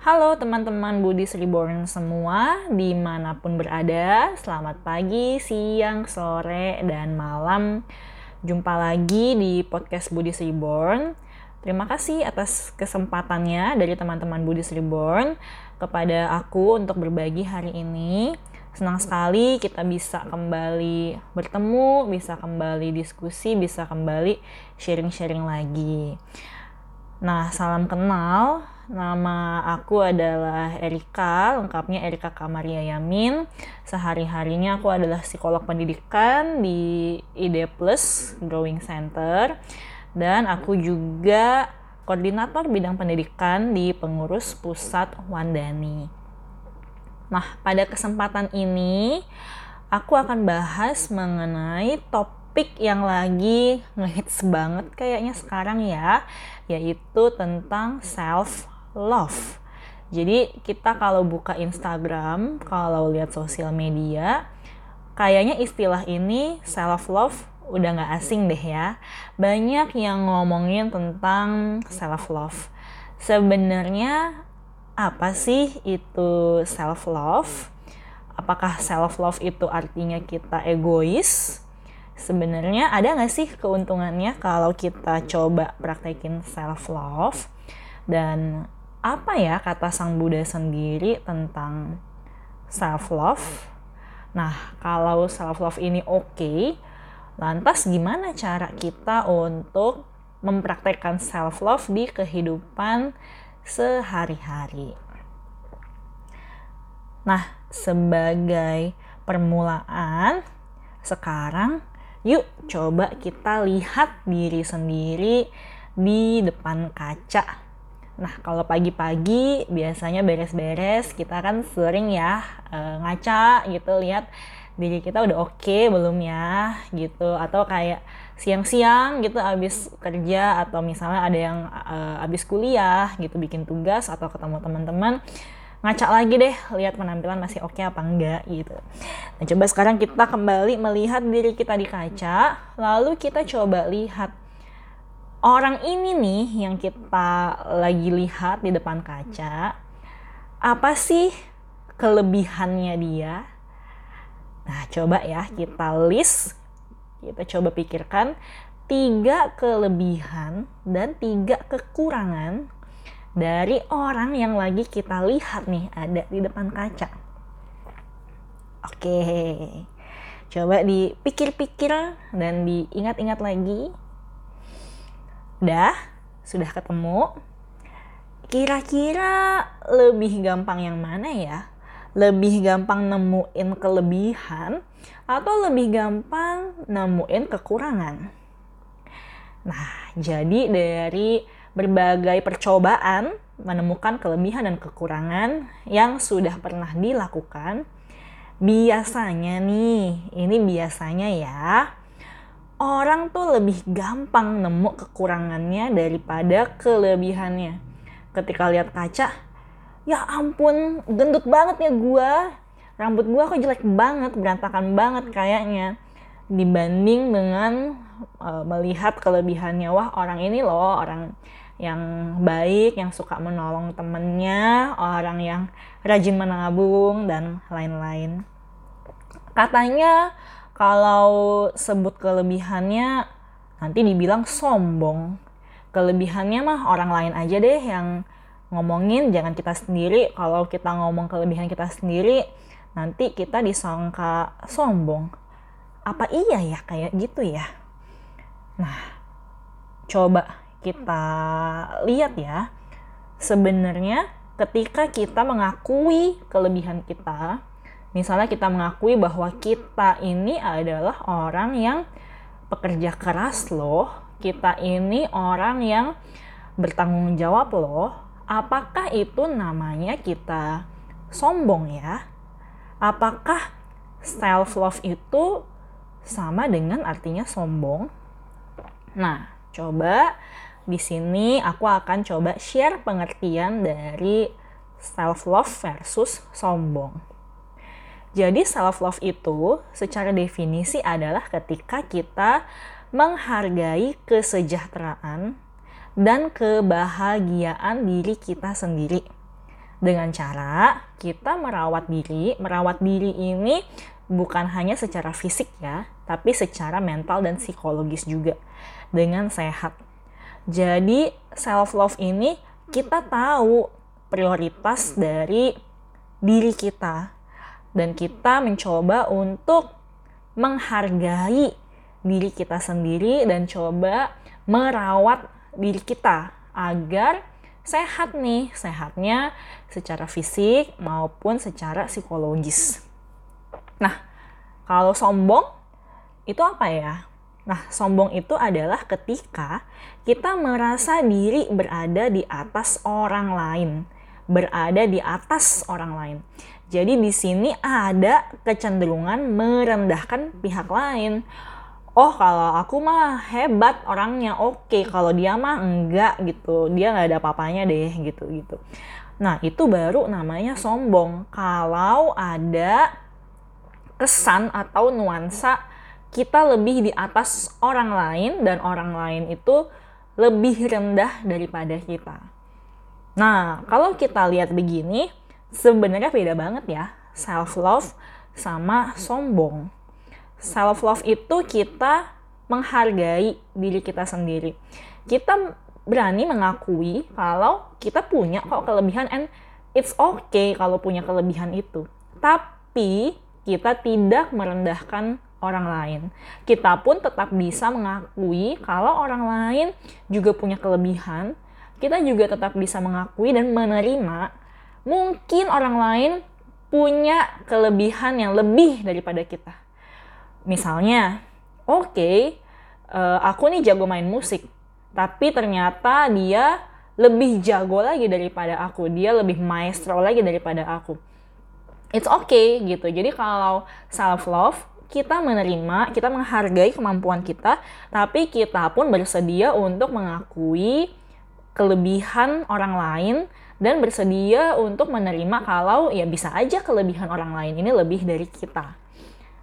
Halo teman-teman Buddhist Reborn semua, di mana pun berada, selamat pagi, siang, sore, dan malam. Jumpa lagi di podcast Buddhist Reborn. Terima kasih atas kesempatannya dari teman-teman Buddhist Reborn kepada aku untuk berbagi hari ini. Senang sekali kita bisa kembali bertemu, bisa kembali diskusi, bisa kembali sharing-sharing lagi. Nah, salam kenal. Nama aku adalah Erika, lengkapnya Erika Kamaria Yamin. Sehari-harinya aku adalah psikolog pendidikan di ID Plus Growing Center dan aku juga koordinator bidang pendidikan di pengurus pusat Wandani. Nah, pada kesempatan ini aku akan bahas mengenai topik topik yang lagi ngehits banget kayaknya sekarang ya, yaitu tentang self love. Jadi kita kalau buka Instagram, kalau lihat sosial media, kayaknya istilah ini self love udah nggak asing deh ya. Banyak yang ngomongin tentang self love. Sebenarnya apa sih itu self love? Apakah self love itu artinya kita egois? sebenarnya ada nggak sih keuntungannya kalau kita coba praktekin self love dan apa ya kata sang Buddha sendiri tentang self love nah kalau self love ini oke okay, lantas gimana cara kita untuk mempraktekkan self love di kehidupan sehari-hari nah sebagai permulaan sekarang Yuk coba kita lihat diri sendiri di depan kaca. Nah, kalau pagi-pagi biasanya beres-beres, kita kan sering ya e, ngaca gitu lihat diri kita udah oke okay, belum ya gitu atau kayak siang-siang gitu abis kerja atau misalnya ada yang e, abis kuliah gitu bikin tugas atau ketemu teman-teman ngaca lagi deh lihat penampilan masih oke okay apa enggak gitu. Nah coba sekarang kita kembali melihat diri kita di kaca, lalu kita coba lihat orang ini nih yang kita lagi lihat di depan kaca, apa sih kelebihannya dia? Nah coba ya kita list, kita coba pikirkan tiga kelebihan dan tiga kekurangan dari orang yang lagi kita lihat nih ada di depan kaca. Oke, coba dipikir-pikir dan diingat-ingat lagi. Dah, sudah ketemu. Kira-kira lebih gampang yang mana ya? Lebih gampang nemuin kelebihan atau lebih gampang nemuin kekurangan? Nah, jadi dari berbagai percobaan menemukan kelebihan dan kekurangan yang sudah pernah dilakukan. Biasanya nih, ini biasanya ya, orang tuh lebih gampang nemu kekurangannya daripada kelebihannya. Ketika lihat kaca, ya ampun, gendut banget ya gua. Rambut gua kok jelek banget, berantakan banget kayaknya. Dibanding dengan uh, melihat kelebihannya, wah orang ini loh, orang yang baik, yang suka menolong temennya, orang yang rajin menabung, dan lain-lain. Katanya kalau sebut kelebihannya nanti dibilang sombong. Kelebihannya mah orang lain aja deh yang ngomongin, jangan kita sendiri. Kalau kita ngomong kelebihan kita sendiri, nanti kita disangka sombong. Apa iya ya kayak gitu ya? Nah, coba kita lihat ya, sebenarnya ketika kita mengakui kelebihan kita, misalnya kita mengakui bahwa kita ini adalah orang yang pekerja keras loh, kita ini orang yang bertanggung jawab loh, apakah itu namanya kita sombong ya? Apakah self love itu sama dengan artinya sombong? Nah, coba di sini aku akan coba share pengertian dari self love versus sombong. Jadi self love itu secara definisi adalah ketika kita menghargai kesejahteraan dan kebahagiaan diri kita sendiri. Dengan cara kita merawat diri, merawat diri ini bukan hanya secara fisik ya, tapi secara mental dan psikologis juga dengan sehat. Jadi self love ini kita tahu prioritas dari diri kita dan kita mencoba untuk menghargai diri kita sendiri dan coba merawat diri kita agar sehat nih, sehatnya secara fisik maupun secara psikologis. Nah, kalau sombong itu apa ya? Nah, sombong itu adalah ketika kita merasa diri berada di atas orang lain, berada di atas orang lain. Jadi di sini ada kecenderungan merendahkan pihak lain. Oh kalau aku mah hebat orangnya oke okay. kalau dia mah enggak gitu dia nggak ada apa-apanya deh gitu gitu. Nah itu baru namanya sombong kalau ada kesan atau nuansa kita lebih di atas orang lain dan orang lain itu lebih rendah daripada kita. Nah, kalau kita lihat begini, sebenarnya beda banget ya self love sama sombong. Self love itu kita menghargai diri kita sendiri. Kita berani mengakui kalau kita punya kok kelebihan and it's okay kalau punya kelebihan itu. Tapi kita tidak merendahkan orang lain. Kita pun tetap bisa mengakui kalau orang lain juga punya kelebihan. Kita juga tetap bisa mengakui dan menerima mungkin orang lain punya kelebihan yang lebih daripada kita. Misalnya, oke, okay, eh, aku nih jago main musik, tapi ternyata dia lebih jago lagi daripada aku, dia lebih maestro lagi daripada aku it's okay gitu. Jadi kalau self love kita menerima, kita menghargai kemampuan kita, tapi kita pun bersedia untuk mengakui kelebihan orang lain dan bersedia untuk menerima kalau ya bisa aja kelebihan orang lain ini lebih dari kita.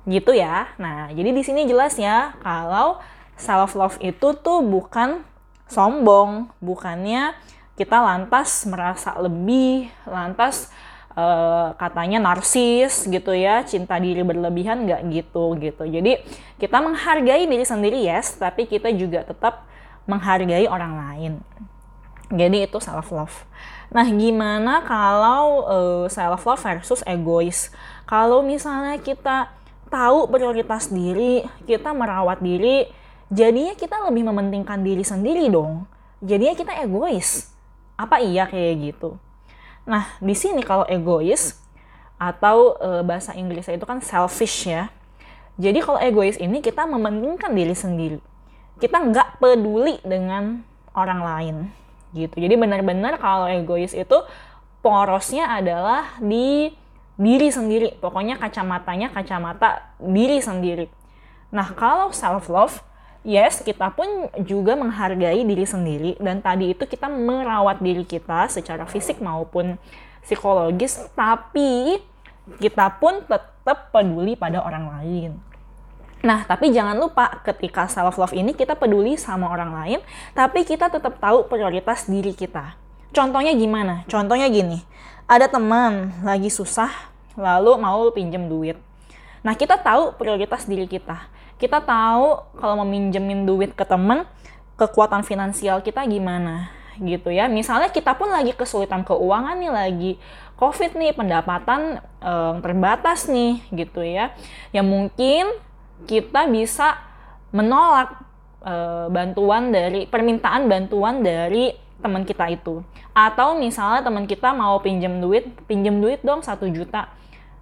Gitu ya. Nah, jadi di sini jelas ya kalau self love itu tuh bukan sombong, bukannya kita lantas merasa lebih, lantas uh, katanya narsis gitu ya, cinta diri berlebihan nggak gitu gitu. Jadi kita menghargai diri sendiri yes, tapi kita juga tetap menghargai orang lain. Jadi itu self love. Nah, gimana kalau uh, eh, self love versus egois? Kalau misalnya kita tahu prioritas diri, kita merawat diri, jadinya kita lebih mementingkan diri sendiri dong. Jadinya kita egois. Apa iya kayak gitu? Nah, di sini kalau egois atau e, bahasa Inggrisnya itu kan selfish ya. Jadi kalau egois ini kita mementingkan diri sendiri. Kita nggak peduli dengan orang lain gitu. Jadi benar-benar kalau egois itu porosnya adalah di diri sendiri. Pokoknya kacamatanya kacamata diri sendiri. Nah, kalau self love yes, kita pun juga menghargai diri sendiri dan tadi itu kita merawat diri kita secara fisik maupun psikologis, tapi kita pun tetap peduli pada orang lain. Nah, tapi jangan lupa ketika self love ini kita peduli sama orang lain, tapi kita tetap tahu prioritas diri kita. Contohnya gimana? Contohnya gini, ada teman lagi susah, lalu mau pinjam duit. Nah, kita tahu prioritas diri kita kita tahu kalau meminjemin duit ke temen kekuatan finansial kita gimana gitu ya misalnya kita pun lagi kesulitan keuangan nih lagi covid nih pendapatan e, terbatas nih gitu ya yang mungkin kita bisa menolak e, bantuan dari permintaan bantuan dari teman kita itu. Atau misalnya teman kita mau pinjam duit pinjam duit dong satu juta.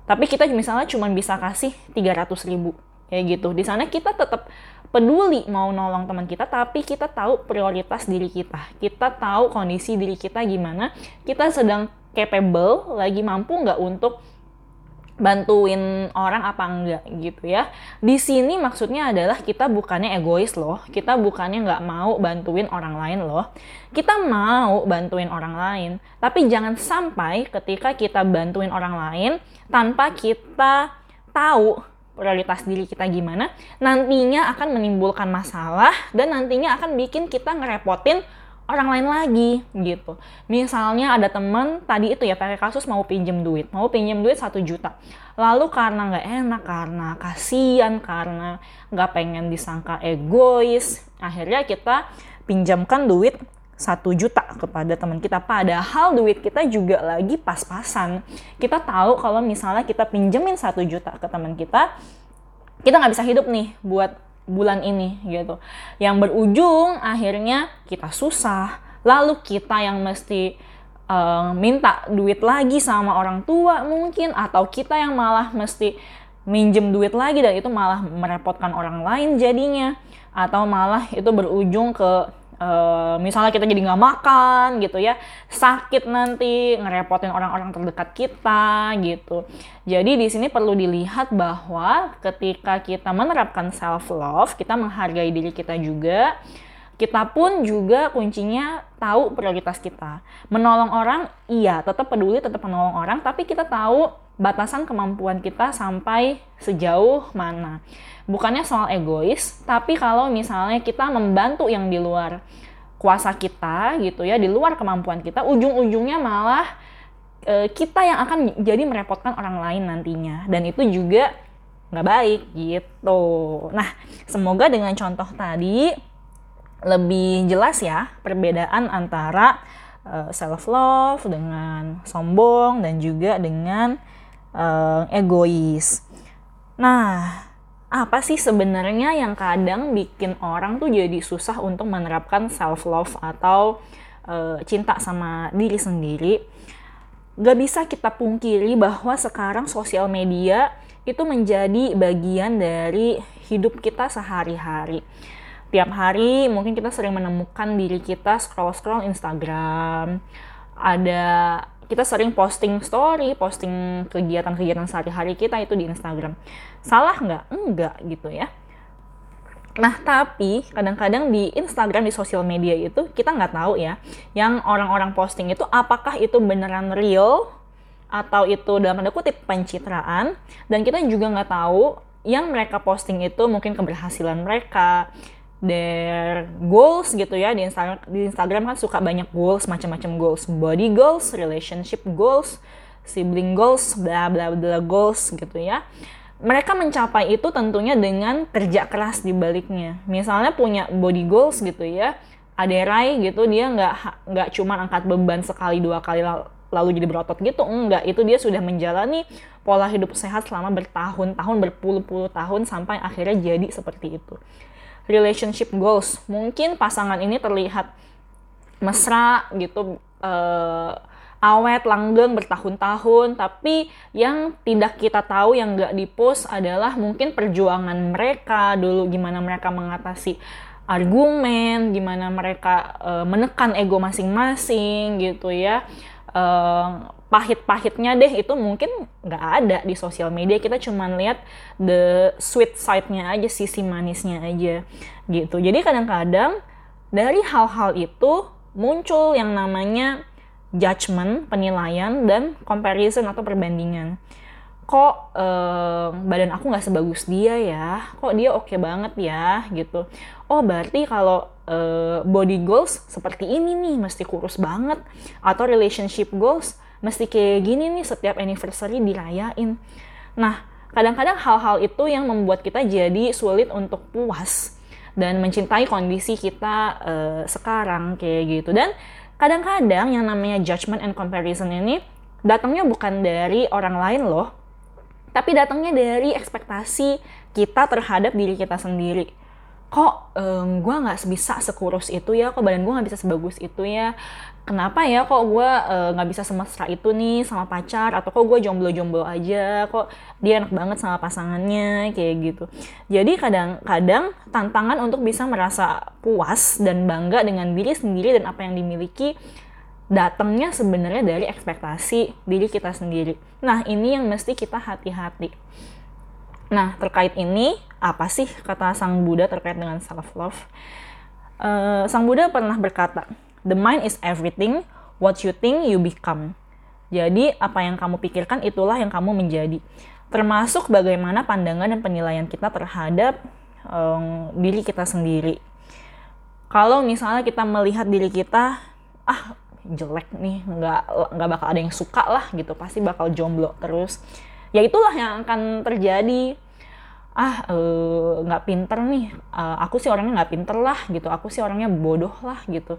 Tapi kita misalnya cuma bisa kasih 300 ribu. Kayak gitu. Di sana kita tetap peduli mau nolong teman kita tapi kita tahu prioritas diri kita. Kita tahu kondisi diri kita gimana. Kita sedang capable lagi mampu nggak untuk bantuin orang apa enggak gitu ya. Di sini maksudnya adalah kita bukannya egois loh, kita bukannya nggak mau bantuin orang lain loh. Kita mau bantuin orang lain, tapi jangan sampai ketika kita bantuin orang lain tanpa kita tahu prioritas diri kita gimana, nantinya akan menimbulkan masalah dan nantinya akan bikin kita ngerepotin orang lain lagi gitu. Misalnya ada temen tadi itu ya pakai kasus mau pinjem duit, mau pinjem duit satu juta. Lalu karena nggak enak, karena kasihan, karena nggak pengen disangka egois, akhirnya kita pinjamkan duit satu juta kepada teman kita padahal duit kita juga lagi pas-pasan kita tahu kalau misalnya kita pinjemin satu juta ke teman kita kita nggak bisa hidup nih buat bulan ini gitu. Yang berujung akhirnya kita susah. Lalu kita yang mesti uh, minta duit lagi sama orang tua mungkin atau kita yang malah mesti minjem duit lagi dan itu malah merepotkan orang lain jadinya atau malah itu berujung ke Uh, misalnya kita jadi nggak makan gitu ya sakit nanti ngerepotin orang-orang terdekat kita gitu. Jadi di sini perlu dilihat bahwa ketika kita menerapkan self love kita menghargai diri kita juga kita pun juga kuncinya tahu prioritas kita menolong orang iya tetap peduli tetap menolong orang tapi kita tahu batasan kemampuan kita sampai sejauh mana bukannya soal egois, tapi kalau misalnya kita membantu yang di luar kuasa kita gitu ya, di luar kemampuan kita, ujung-ujungnya malah e, kita yang akan jadi merepotkan orang lain nantinya. Dan itu juga nggak baik gitu. Nah, semoga dengan contoh tadi lebih jelas ya perbedaan antara uh, e, self love dengan sombong dan juga dengan uh, egois. Nah, apa sih sebenarnya yang kadang bikin orang tuh jadi susah untuk menerapkan self love atau uh, cinta sama diri sendiri? Gak bisa kita pungkiri bahwa sekarang sosial media itu menjadi bagian dari hidup kita sehari-hari. Tiap hari mungkin kita sering menemukan diri kita scroll-scroll Instagram, ada kita sering posting story, posting kegiatan-kegiatan sehari-hari kita itu di Instagram. Salah nggak? Enggak gitu ya. Nah, tapi kadang-kadang di Instagram, di sosial media itu kita nggak tahu ya, yang orang-orang posting itu apakah itu beneran real atau itu dalam tanda kutip pencitraan, dan kita juga nggak tahu yang mereka posting itu mungkin keberhasilan mereka, their goals gitu ya. Di Instagram di Instagram kan suka banyak goals macam-macam goals. Body goals relationship goals sibling goals bla bla bla goals gitu ya. Mereka mencapai itu tentunya dengan kerja keras di baliknya. Misalnya punya body goals gitu ya Aderai gitu dia nggak nggak cuma angkat beban sekali dua kali lalu jadi berotot gitu enggak. Itu dia sudah menjalani pola hidup sehat selama bertahun-tahun berpuluh-puluh tahun sampai akhirnya jadi seperti itu relationship goals. Mungkin pasangan ini terlihat mesra gitu, uh, awet, langgeng bertahun-tahun, tapi yang tidak kita tahu yang nggak dipost adalah mungkin perjuangan mereka dulu gimana mereka mengatasi argumen, gimana mereka uh, menekan ego masing-masing gitu ya. Uh, pahit-pahitnya deh itu mungkin nggak ada di sosial media. Kita cuma lihat the sweet side-nya aja sisi manisnya aja gitu. Jadi kadang-kadang dari hal-hal itu muncul yang namanya judgment penilaian dan comparison atau perbandingan. Kok eh, badan aku nggak sebagus dia ya? Kok dia oke okay banget ya? Gitu. Oh berarti kalau eh, body goals seperti ini nih mesti kurus banget atau relationship goals mesti kayak gini nih setiap anniversary dirayain. Nah, kadang-kadang hal-hal itu yang membuat kita jadi sulit untuk puas dan mencintai kondisi kita uh, sekarang kayak gitu. Dan kadang-kadang yang namanya judgment and comparison ini datangnya bukan dari orang lain loh, tapi datangnya dari ekspektasi kita terhadap diri kita sendiri kok um, gue nggak bisa sekurus itu ya kok badan gue nggak bisa sebagus itu ya? Kenapa ya kok gue uh, nggak bisa semesra itu nih sama pacar? Atau kok gue jomblo-jomblo aja? Kok dia enak banget sama pasangannya? Kayak gitu. Jadi kadang-kadang tantangan untuk bisa merasa puas dan bangga dengan diri sendiri dan apa yang dimiliki datangnya sebenarnya dari ekspektasi diri kita sendiri. Nah ini yang mesti kita hati-hati Nah, terkait ini, apa sih kata Sang Buddha terkait dengan self-love? Uh, Sang Buddha pernah berkata, The mind is everything, what you think you become. Jadi, apa yang kamu pikirkan itulah yang kamu menjadi. Termasuk bagaimana pandangan dan penilaian kita terhadap um, diri kita sendiri. kalau misalnya kita melihat diri kita ah jelek nih nggak nggak bakal ada yang suka lah gitu pasti bakal jomblo terus ya itulah yang akan terjadi ah eh, nggak uh, pinter nih uh, aku sih orangnya nggak pinter lah gitu aku sih orangnya bodoh lah gitu.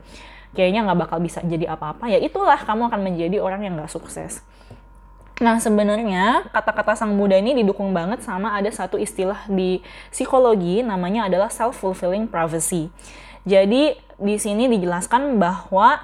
Kayaknya nggak bakal bisa jadi apa-apa. Ya itulah kamu akan menjadi orang yang nggak sukses. Nah sebenarnya kata-kata sang Buddha ini didukung banget sama ada satu istilah di psikologi namanya adalah self-fulfilling prophecy. Jadi di sini dijelaskan bahwa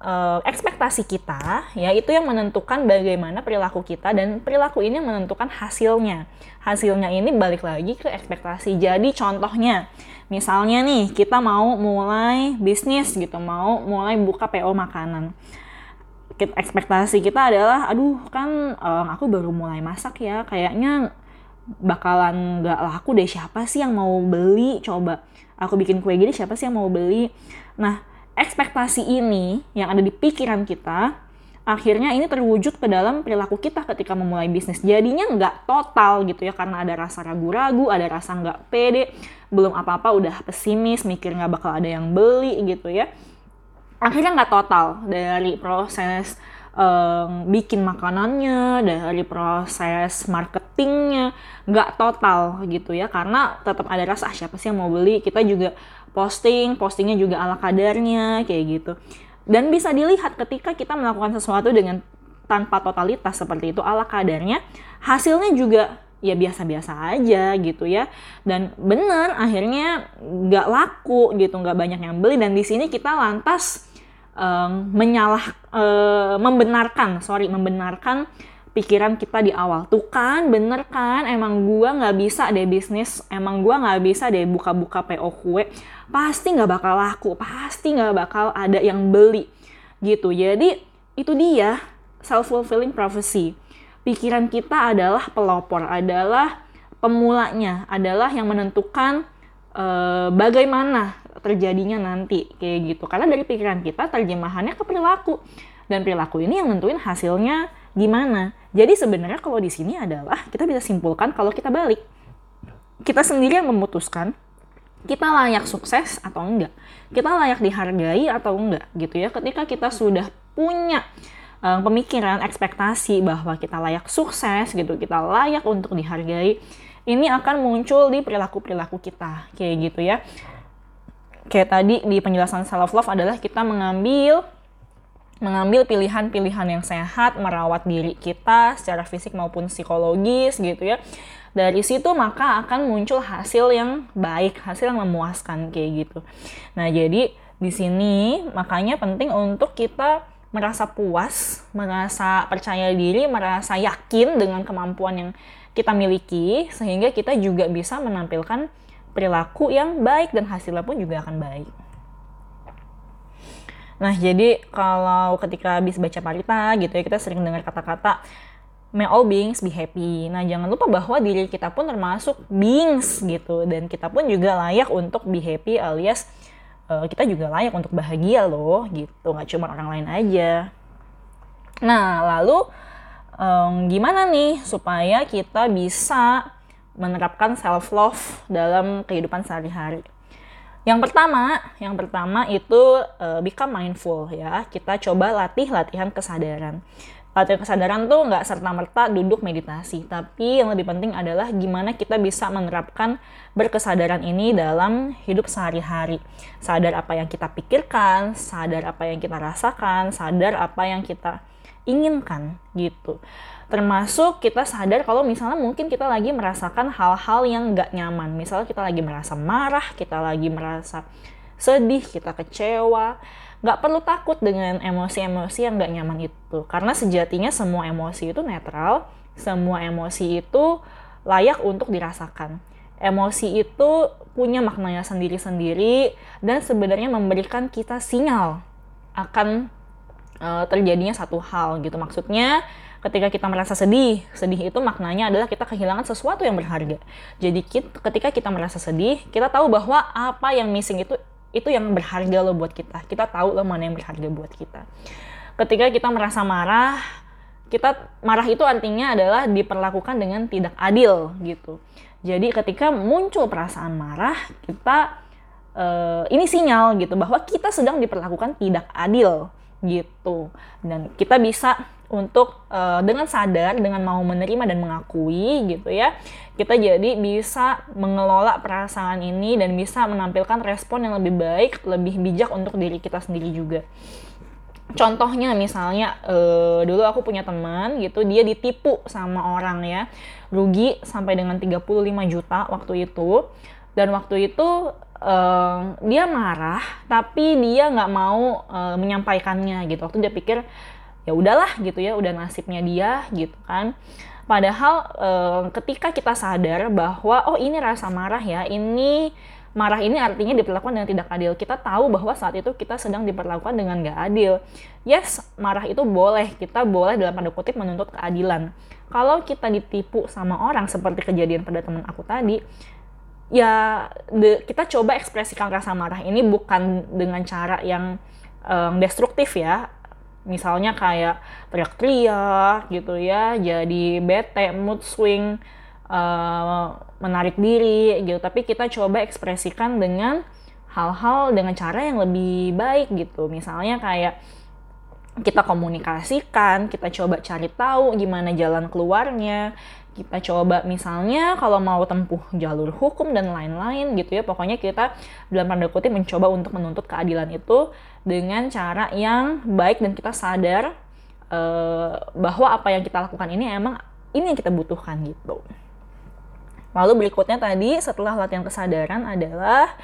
uh, ekspektasi kita ya itu yang menentukan bagaimana perilaku kita dan perilaku ini menentukan hasilnya. Hasilnya ini balik lagi ke ekspektasi. Jadi contohnya misalnya nih kita mau mulai bisnis gitu, mau mulai buka PO makanan. Ekspektasi kita adalah aduh kan um, aku baru mulai masak ya, kayaknya bakalan nggak laku deh siapa sih yang mau beli coba aku bikin kue gini siapa sih yang mau beli nah ekspektasi ini yang ada di pikiran kita akhirnya ini terwujud ke dalam perilaku kita ketika memulai bisnis. Jadinya nggak total gitu ya karena ada rasa ragu-ragu, ada rasa nggak pede, belum apa-apa udah pesimis, mikir nggak bakal ada yang beli gitu ya. Akhirnya nggak total dari proses um, bikin makanannya, dari proses marketingnya, nggak total gitu ya karena tetap ada rasa ah, siapa sih yang mau beli. Kita juga posting, postingnya juga ala kadarnya kayak gitu. Dan bisa dilihat ketika kita melakukan sesuatu dengan tanpa totalitas seperti itu ala kadarnya, hasilnya juga ya biasa-biasa aja gitu ya. Dan bener akhirnya nggak laku gitu, nggak banyak yang beli. Dan di sini kita lantas um, menyalah, uh, membenarkan, sorry, membenarkan pikiran kita di awal. Tuh kan, bener kan, emang gua nggak bisa deh bisnis, emang gua nggak bisa deh buka-buka PO kue, pasti nggak bakal laku, pasti nggak bakal ada yang beli, gitu. Jadi itu dia self-fulfilling prophecy. Pikiran kita adalah pelopor, adalah pemulanya, adalah yang menentukan uh, bagaimana terjadinya nanti kayak gitu. Karena dari pikiran kita terjemahannya ke perilaku dan perilaku ini yang nentuin hasilnya gimana. Jadi sebenarnya kalau di sini adalah kita bisa simpulkan kalau kita balik. Kita sendiri yang memutuskan kita layak sukses atau enggak. Kita layak dihargai atau enggak gitu ya. Ketika kita sudah punya um, pemikiran, ekspektasi bahwa kita layak sukses gitu, kita layak untuk dihargai, ini akan muncul di perilaku-perilaku kita kayak gitu ya. Kayak tadi di penjelasan self love adalah kita mengambil mengambil pilihan-pilihan yang sehat, merawat diri kita secara fisik maupun psikologis gitu ya. Dari situ maka akan muncul hasil yang baik, hasil yang memuaskan kayak gitu. Nah, jadi di sini makanya penting untuk kita merasa puas, merasa percaya diri, merasa yakin dengan kemampuan yang kita miliki sehingga kita juga bisa menampilkan perilaku yang baik dan hasilnya pun juga akan baik. Nah, jadi kalau ketika habis baca parita gitu ya, kita sering dengar kata-kata may all beings be happy. Nah, jangan lupa bahwa diri kita pun termasuk beings gitu dan kita pun juga layak untuk be happy alias uh, kita juga layak untuk bahagia loh gitu, nggak cuma orang lain aja. Nah, lalu um, gimana nih supaya kita bisa menerapkan self love dalam kehidupan sehari-hari? Yang pertama, yang pertama itu uh, become mindful ya. Kita coba latih latihan kesadaran. Latihan kesadaran tuh nggak serta-merta duduk meditasi, tapi yang lebih penting adalah gimana kita bisa menerapkan berkesadaran ini dalam hidup sehari-hari. Sadar apa yang kita pikirkan, sadar apa yang kita rasakan, sadar apa yang kita inginkan gitu termasuk kita sadar kalau misalnya mungkin kita lagi merasakan hal-hal yang nggak nyaman. Misalnya kita lagi merasa marah kita lagi merasa sedih kita kecewa nggak perlu takut dengan emosi-emosi yang nggak nyaman itu. Karena sejatinya semua emosi itu netral semua emosi itu layak untuk dirasakan. Emosi itu punya maknanya sendiri-sendiri dan sebenarnya memberikan kita sinyal akan uh, terjadinya satu hal gitu maksudnya ketika kita merasa sedih, sedih itu maknanya adalah kita kehilangan sesuatu yang berharga. Jadi ketika kita merasa sedih, kita tahu bahwa apa yang missing itu itu yang berharga loh buat kita. Kita tahu loh mana yang berharga buat kita. Ketika kita merasa marah, kita marah itu artinya adalah diperlakukan dengan tidak adil gitu. Jadi ketika muncul perasaan marah, kita uh, ini sinyal gitu bahwa kita sedang diperlakukan tidak adil gitu. Dan kita bisa untuk uh, dengan sadar dengan mau menerima dan mengakui gitu ya kita jadi bisa mengelola perasaan ini dan bisa menampilkan respon yang lebih baik lebih bijak untuk diri kita sendiri juga. Contohnya misalnya uh, dulu aku punya teman gitu dia ditipu sama orang ya rugi sampai dengan 35 juta waktu itu. Dan waktu itu uh, dia marah tapi dia nggak mau uh, menyampaikannya gitu waktu dia pikir ya udahlah gitu ya udah nasibnya dia gitu kan padahal uh, ketika kita sadar bahwa oh ini rasa marah ya ini marah ini artinya diperlakukan dengan tidak adil. Kita tahu bahwa saat itu kita sedang diperlakukan dengan gak adil. Yes, marah itu boleh. Kita boleh dalam tanda kutip menuntut keadilan. Kalau kita ditipu sama orang seperti kejadian pada teman aku tadi, ya de, kita coba ekspresikan rasa marah ini bukan dengan cara yang um, destruktif ya. Misalnya kayak teriak-teriak gitu ya, jadi bete, mood swing, uh, menarik diri gitu tapi kita coba ekspresikan dengan hal-hal dengan cara yang lebih baik gitu misalnya kayak kita komunikasikan kita coba cari tahu gimana jalan keluarnya kita coba misalnya kalau mau tempuh jalur hukum dan lain-lain gitu ya pokoknya kita dalam tanda kutip mencoba untuk menuntut keadilan itu dengan cara yang baik dan kita sadar uh, bahwa apa yang kita lakukan ini emang ini yang kita butuhkan gitu. Lalu berikutnya tadi setelah latihan kesadaran adalah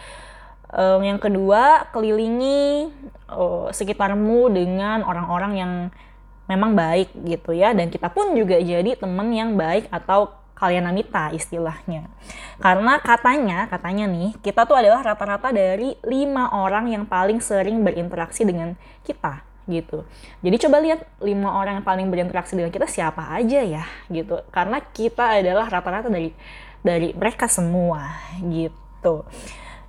um, yang kedua kelilingi uh, sekitarmu dengan orang-orang yang memang baik gitu ya dan kita pun juga jadi temen yang baik atau kalian namita istilahnya karena katanya katanya nih kita tuh adalah rata-rata dari lima orang yang paling sering berinteraksi dengan kita gitu. Jadi coba lihat lima orang yang paling berinteraksi dengan kita siapa aja ya gitu. Karena kita adalah rata-rata dari dari mereka semua gitu.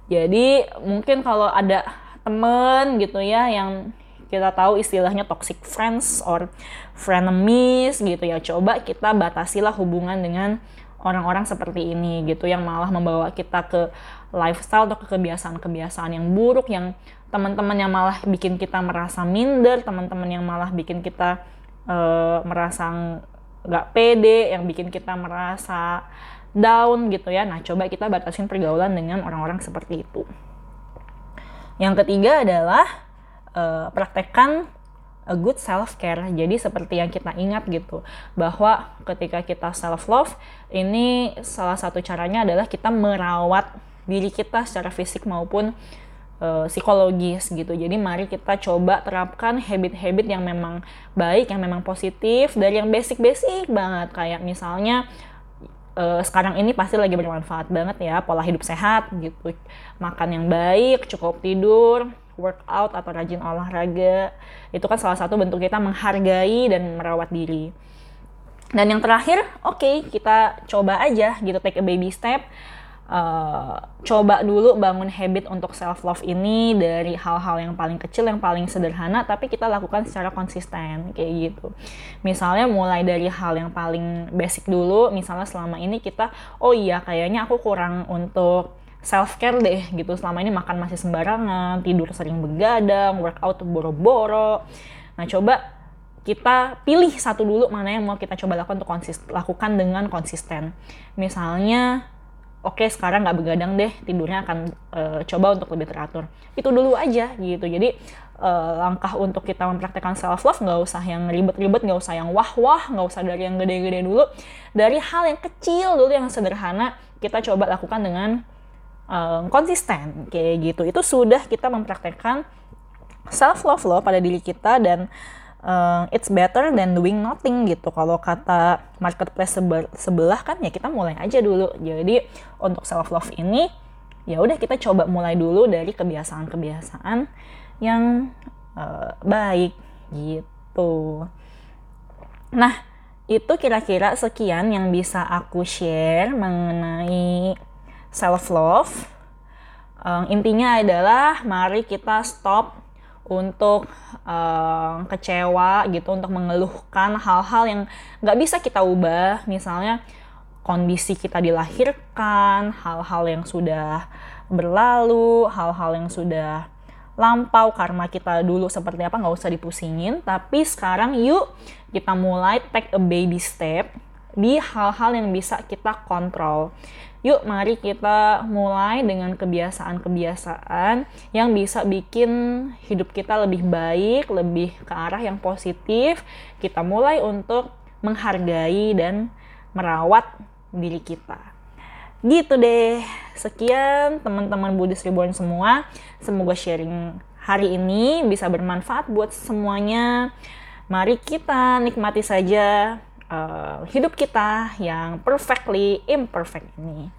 Jadi mungkin kalau ada temen gitu ya yang kita tahu istilahnya toxic friends or frenemies gitu ya coba kita batasilah hubungan dengan orang-orang seperti ini gitu yang malah membawa kita ke lifestyle atau ke kebiasaan-kebiasaan yang buruk yang teman-teman yang malah bikin kita merasa minder teman-teman yang malah bikin kita uh, merasa nggak pede yang bikin kita merasa down gitu ya. Nah, coba kita batasin pergaulan dengan orang-orang seperti itu. Yang ketiga adalah uh, praktekkan a good self care. Jadi seperti yang kita ingat gitu, bahwa ketika kita self love, ini salah satu caranya adalah kita merawat diri kita secara fisik maupun uh, psikologis gitu. Jadi mari kita coba terapkan habit-habit yang memang baik, yang memang positif dari yang basic-basic banget kayak misalnya uh, sekarang ini pasti lagi bermanfaat banget ya pola hidup sehat gitu makan yang baik cukup tidur workout atau rajin olahraga itu kan salah satu bentuk kita menghargai dan merawat diri. Dan yang terakhir oke okay, kita coba aja gitu take a baby step. Uh, coba dulu bangun habit untuk self love ini dari hal-hal yang paling kecil yang paling sederhana tapi kita lakukan secara konsisten kayak gitu. Misalnya mulai dari hal yang paling basic dulu misalnya selama ini kita oh iya kayaknya aku kurang untuk self care deh gitu. Selama ini makan masih sembarangan tidur sering begadang workout boro-boro. Nah coba kita pilih satu dulu mana yang mau kita coba lakukan untuk konsisten lakukan dengan konsisten. Misalnya oke okay, sekarang nggak begadang deh tidurnya akan uh, coba untuk lebih teratur. Itu dulu aja gitu. Jadi uh, langkah untuk kita mempraktekkan self love nggak usah yang ribet-ribet nggak usah yang wah-wah nggak usah dari yang gede-gede dulu. Dari hal yang kecil dulu yang sederhana kita coba lakukan dengan uh, konsisten kayak gitu itu sudah kita mempraktekkan self love loh pada diri kita dan uh, it's better than doing nothing gitu. Kalau kata marketplace sebelah kan ya kita mulai aja dulu. Jadi untuk self love ini ya udah kita coba mulai dulu dari kebiasaan-kebiasaan yang uh, baik gitu. Nah, itu kira-kira sekian yang bisa aku share mengenai self love. Um, intinya adalah mari kita stop untuk uh, kecewa gitu untuk mengeluhkan hal-hal yang nggak bisa kita ubah. Misalnya kondisi kita dilahirkan hal-hal yang sudah berlalu, hal-hal yang sudah lampau karma kita dulu seperti apa nggak usah dipusingin. Tapi sekarang yuk kita mulai take a baby step di hal-hal yang bisa kita kontrol yuk mari kita mulai dengan kebiasaan-kebiasaan yang bisa bikin hidup kita lebih baik lebih ke arah yang positif kita mulai untuk menghargai dan merawat diri kita Gitu deh. Sekian teman-teman Buddhist Reborn semua. Semoga sharing hari ini bisa bermanfaat buat semuanya. Mari kita nikmati saja uh, hidup kita yang perfectly imperfect ini.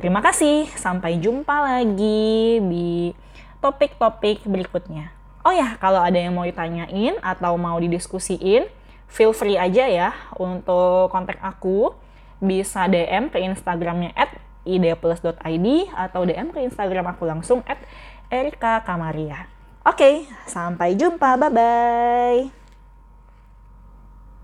Terima kasih. Sampai jumpa lagi di topik-topik berikutnya. Oh ya, kalau ada yang mau ditanyain atau mau didiskusiin, feel free aja ya untuk kontak aku bisa DM ke Instagramnya at ideplus.id atau DM ke Instagram aku langsung at Erika Kamaria. Oke, sampai jumpa. Bye-bye.